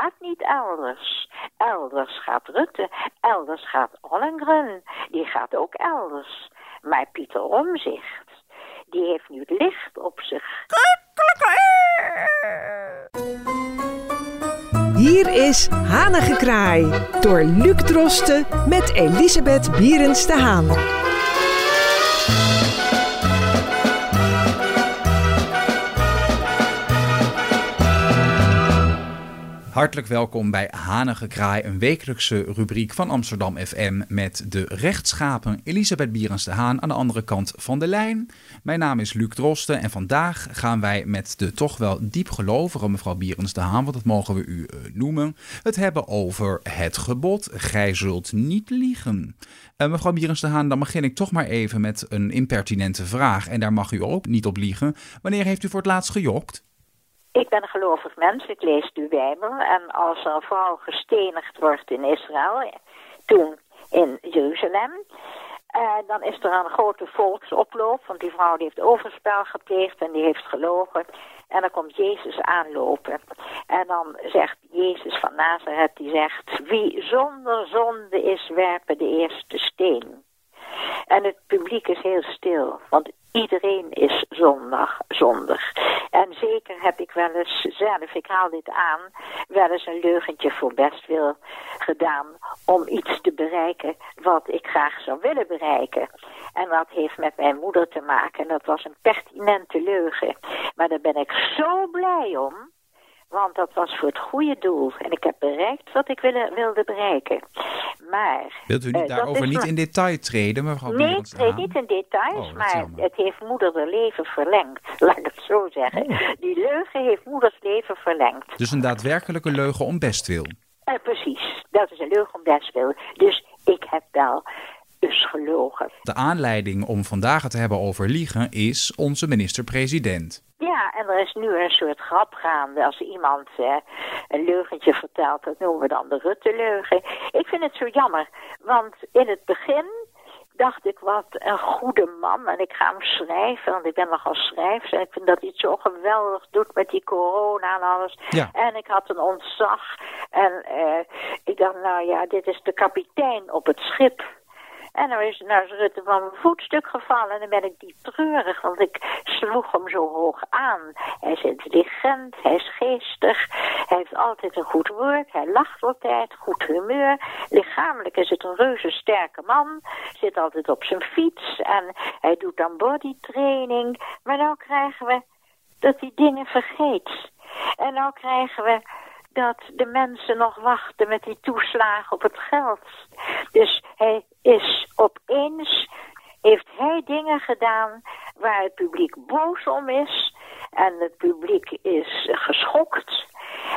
gaat niet elders. Elders gaat Rutte, elders gaat Ollengren, die gaat ook elders. Maar Pieter Omzicht, die heeft nu licht op zich. Hier is Hanengekraai door Luc Drosten met Elisabeth Bierens de Haan. Hartelijk welkom bij Hanige Kraai, een wekelijkse rubriek van Amsterdam FM met de rechtschapen Elisabeth Bierens de Haan aan de andere kant van de lijn. Mijn naam is Luc Drosten en vandaag gaan wij met de toch wel diepgelovige mevrouw Bierens de Haan, want dat mogen we u eh, noemen, het hebben over het gebod, gij zult niet liegen. Uh, mevrouw Bierens de Haan, dan begin ik toch maar even met een impertinente vraag en daar mag u ook niet op liegen. Wanneer heeft u voor het laatst gejokt? Ik ben een gelovig mens, ik lees de Bijbel. En als er een vrouw gestenigd wordt in Israël, toen in Jeruzalem, uh, dan is er een grote volksoploop, want die vrouw die heeft overspel gepleegd en die heeft gelogen. En dan komt Jezus aanlopen. En dan zegt Jezus van Nazareth, die zegt, wie zonder zonde is, werpen de eerste steen. En het publiek is heel stil, want iedereen is zondag, zondig. En zeker heb ik wel eens zelf, ik haal dit aan, wel eens een leugentje voor best wil gedaan om iets te bereiken wat ik graag zou willen bereiken. En dat heeft met mijn moeder te maken. En dat was een pertinente leugen. Maar daar ben ik zo blij om. Want dat was voor het goede doel. En ik heb bereikt wat ik wilde, wilde bereiken. Maar... Wilt u niet, uh, daarover niet in detail treden, mevrouw Nee, ik treed niet in details, oh, maar het heeft moeder de leven verlengd. Laat ik het zo zeggen. Oh. Die leugen heeft moeders leven verlengd. Dus een daadwerkelijke leugen om bestwil? Uh, precies, dat is een leugen om bestwil. Dus ik heb wel dus gelogen. De aanleiding om vandaag het te hebben over liegen is onze minister-president. Ja, en er is nu een soort grap gaande. Als iemand eh, een leugentje vertelt, dat noemen we dan de Rutte-leugen. Ik vind het zo jammer, want in het begin dacht ik, wat een goede man. En ik ga hem schrijven, want ik ben nogal schrijver. En ik vind dat hij het zo geweldig doet met die corona en alles. Ja. En ik had een ontzag. En uh, ik dacht, nou ja, dit is de kapitein op het schip. En dan is, nou is Rutte van mijn voetstuk gevallen. En dan ben ik diep treurig, want ik sloeg hem zo hoog aan. Hij is intelligent, hij is geestig, hij heeft altijd een goed woord, hij lacht altijd, goed humeur. Lichamelijk is het een reuze sterke man, zit altijd op zijn fiets en hij doet dan bodytraining. Maar nou krijgen we dat hij dingen vergeet. En nou krijgen we dat de mensen nog wachten met die toeslagen op het geld. Dus hij is opeens, heeft hij dingen gedaan waar het publiek boos om is. En het publiek is geschokt.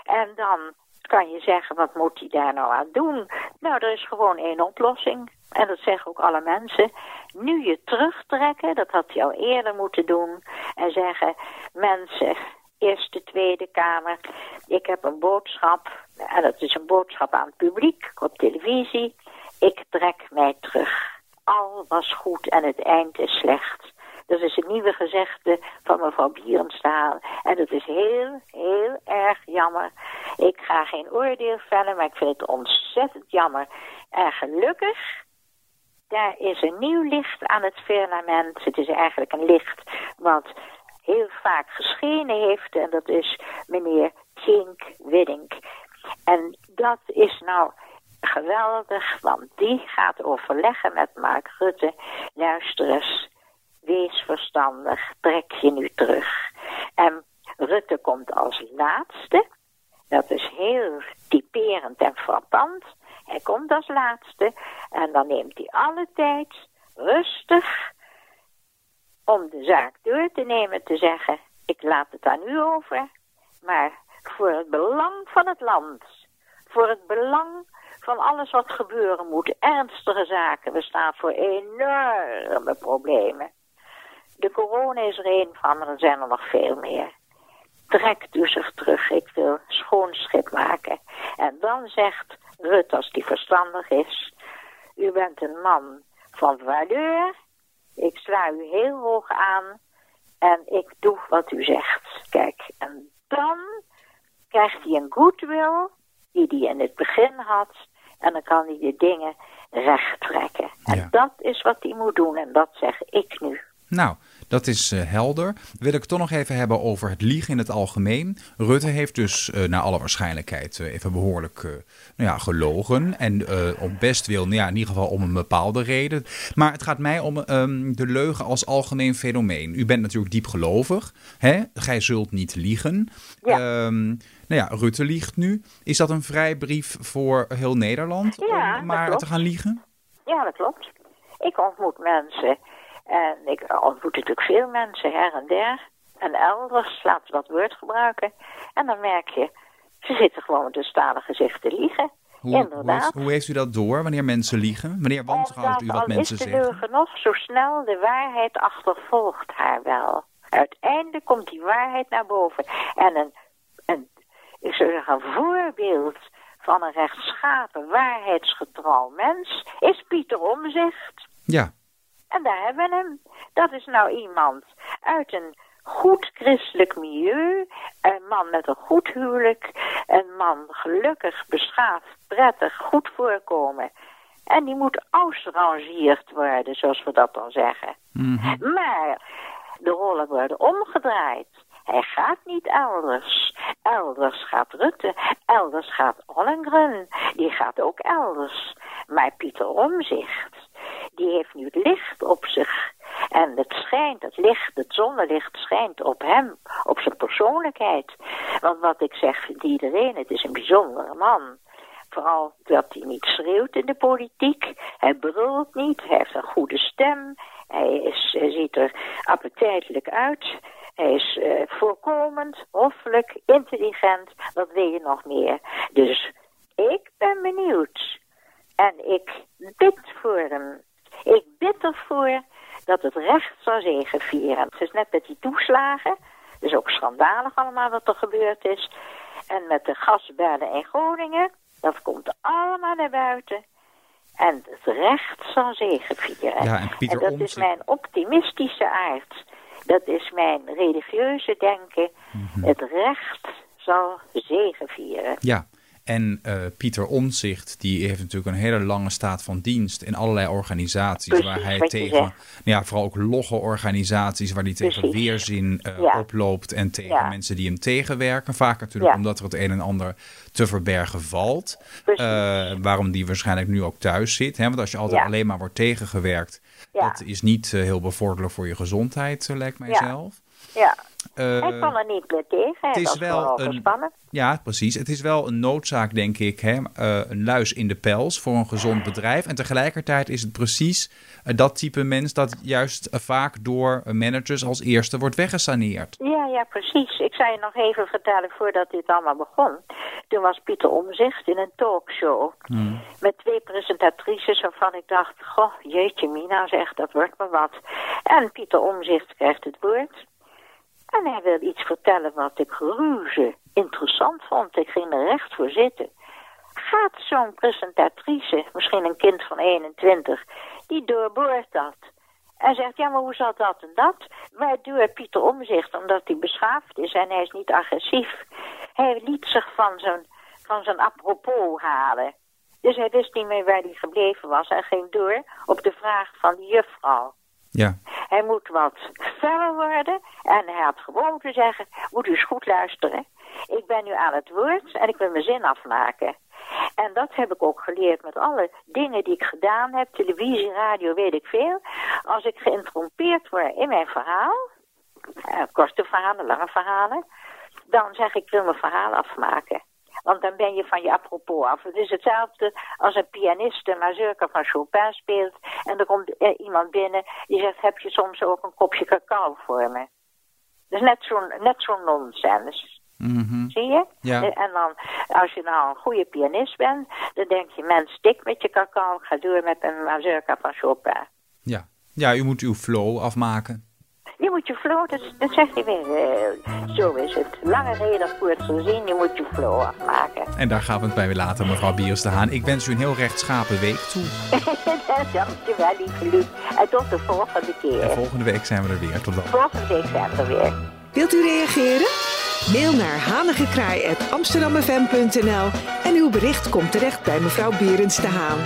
En dan kan je zeggen, wat moet hij daar nou aan doen? Nou, er is gewoon één oplossing. En dat zeggen ook alle mensen. Nu je terugtrekken, dat had hij al eerder moeten doen. En zeggen, mensen, Eerste, Tweede Kamer. Ik heb een boodschap, en dat is een boodschap aan het publiek op televisie. Ik trek mij terug. Al was goed en het eind is slecht. Dat is een nieuwe gezegde van mevrouw Bierenstaal. En dat is heel, heel erg jammer. Ik ga geen oordeel vellen, maar ik vind het ontzettend jammer. En gelukkig, daar is een nieuw licht aan het firmament. Het is eigenlijk een licht wat heel vaak geschenen heeft. En dat is meneer Kink Widdink. En dat is nou geweldig, want die gaat overleggen met Mark Rutte. Luister eens, wees verstandig, trek je nu terug. En Rutte komt als laatste. Dat is heel typerend en frappant. Hij komt als laatste en dan neemt hij alle tijd rustig om de zaak door te nemen, te zeggen, ik laat het aan u over, maar voor het belang van het land, voor het belang van alles wat gebeuren moet, ernstige zaken, we staan voor enorme problemen. De corona is er één van, maar er zijn er nog veel meer. Trekt u zich terug, ik wil schoon schip maken. En dan zegt Rut, als die verstandig is, u bent een man van valeur, sla u heel hoog aan en ik doe wat u zegt. Kijk, en dan krijgt hij een goodwill die hij in het begin had. En dan kan hij de dingen recht trekken. En Ja. dat is wat hij moet doen en dat zeg ik nu. Nou, dat is eh, helder. Wil ik het toch nog even hebben over het liegen in het algemeen. Rutte heeft dus eh, naar alle waarschijnlijkheid eh, even behoorlijk eh, nou ja, gelogen. En om best wil, nou ja, in ieder geval om een bepaalde reden. Maar het gaat mij om ehm, de leugen als algemeen fenomeen. U bent natuurlijk diep gelovig. Hè? Gij zult niet liegen. Ja. Ehm, nou ja, Rutte liegt nu. Is dat een vrijbrief voor heel Nederland Ja, om maar te gaan liegen? Ja, dat klopt. Ik ontmoet mensen. En ik ontmoet natuurlijk veel mensen her en der. En elders, laten we dat woord gebruiken. En dan merk je, ze zitten gewoon met een stalen gezicht te liegen. Hoe, hoe, Inderdaad. heeft, hoe heeft u dat door wanneer mensen liegen? Wanneer wantrouwt u wat mensen is de zeggen? leugen nog zo snel, de waarheid achtervolgt haar wel. Uiteindelijk komt die waarheid naar boven. En een, een, ik zou zeggen, een voorbeeld van een rechtschapen, waarheidsgetrouw mens is Pieter Omzicht. Ja, En daar hebben we hem. Dat is nou iemand uit een goed christelijk milieu. Een man met een goed huwelijk. Een man gelukkig, beschaafd, prettig, goed voorkomen. En die moet ausrangeerd worden, zoals we dat dan zeggen. Mhm. Maar de rollen worden omgedraaid. Hij gaat niet elders. Elders gaat Rutte. Elders gaat Ollengren. Die gaat ook elders. Maar Pieter Omzicht, die heeft nu het licht op zich. En het schijnt, het licht, het zonnelicht schijnt op hem, op zijn persoonlijkheid. Want wat ik zeg, iedereen, het is een bijzondere man. Vooral dat hij niet schreeuwt in de politiek. Hij brult niet. Hij heeft een goede stem. Hij, is, hij ziet er appetijtelijk uit. Hij is eh, voorkomend, hoffelijk, intelligent. Wat wil je nog meer? Dus ik ben benieuwd. En ik bid voor hem. Ik bid ervoor dat het recht zal zegevieren. Het is net met die toeslagen. Het is ook schandalig allemaal wat er gebeurd is. En met de gasbellen in Groningen. Dat komt allemaal naar buiten. En het recht zal zegevieren. Ja, en dat is mijn optimistische aard. Dat is mijn religieuze denken. Mhm. Het recht zal zegevieren. ja. En eh, Pieter Omtzigt, die heeft natuurlijk een hele lange staat van dienst in allerlei organisaties. Precies, waar hij tegen, nou ja, vooral ook logge organisaties, waar hij tegen Precies. weerzin eh, Ja. oploopt. En tegen Ja. mensen die hem tegenwerken. Vaak natuurlijk Ja. omdat er het een en ander te verbergen valt. Eh, waarom die waarschijnlijk nu ook thuis zit. Hè? Want als je altijd alleen maar wordt tegengewerkt, dat is niet heel bevorderlijk voor je gezondheid, lijkt mij zelf. Ja, Eh, hij kon er niet meer tegen. Hij het is wel een-. Ja, precies. Het is wel een noodzaak, denk ik, hè? eh, een luis in de pels voor een gezond bedrijf. En tegelijkertijd is het precies eh, dat type mens dat juist eh, vaak door eh, managers als eerste wordt weggesaneerd. Ja, ja, precies. Ik zou je nog even vertellen voordat dit allemaal begon. Toen was Pieter Omzicht in een talkshow. Met twee presentatrices waarvan ik dacht... Goh, jeetje mina zeg, dat wordt me wat. En Pieter Omzicht krijgt het woord. En hij wil iets vertellen wat ik reuze interessant vond. Ik ging er recht voor zitten. Gaat zo'n presentatrice, misschien een kind van 21, die doorboort dat. En zegt, ja, maar hoe zat dat en dat? Waardoor Pieter Omzicht, omdat hij beschaafd is en hij is niet agressief, hij liet zich van zijn, van zijn apropos halen. Dus hij wist niet meer waar hij gebleven was en ging door op de vraag van de juffrouw. Ja, Hij moet wat feller worden. En hij had gewoon te zeggen, moet u eens goed luisteren. Ik ben nu aan het woord en ik wil mijn zin afmaken. En dat heb ik ook geleerd met alle dingen die ik gedaan heb. Televisie, radio, weet ik veel. Als ik geïnterrompeerd word in mijn verhaal. eh, korte verhalen, lange verhalen. Dan zeg ik, ik wil mijn verhaal afmaken. Want dan ben je van je apropos af. Het is hetzelfde als een pianist een mazurka van Chopin speelt. En er komt eh, iemand binnen die zegt, heb je soms ook een kopje cacao voor me? Dat is net zo'n net zo'n nonsens. Mhm. Zie je? Ja. Eh, En dan, als je nou een goede pianist bent, dan denk je, mens, stik met je cacao, ga door met een mazurka van Chopin. ja. ja, u moet uw flow afmaken. Je moet je flow, dat, dat zegt hij weer, eh, zo is het. Lange reden, korte zin, je moet je flow afmaken. En daar gaan we het bij weer laten, mevrouw Biers de Haan. Ik wens u een heel rechtschapen week toe. Dankjewel, lieve Luc. En tot de volgende En keer. volgende week zijn we er weer. Tot dan. Volgende week zijn we er weer. Wilt u reageren? Mail naar hanigekraai.amsterdammefm.nl en uw bericht komt terecht bij mevrouw Berends de Haan.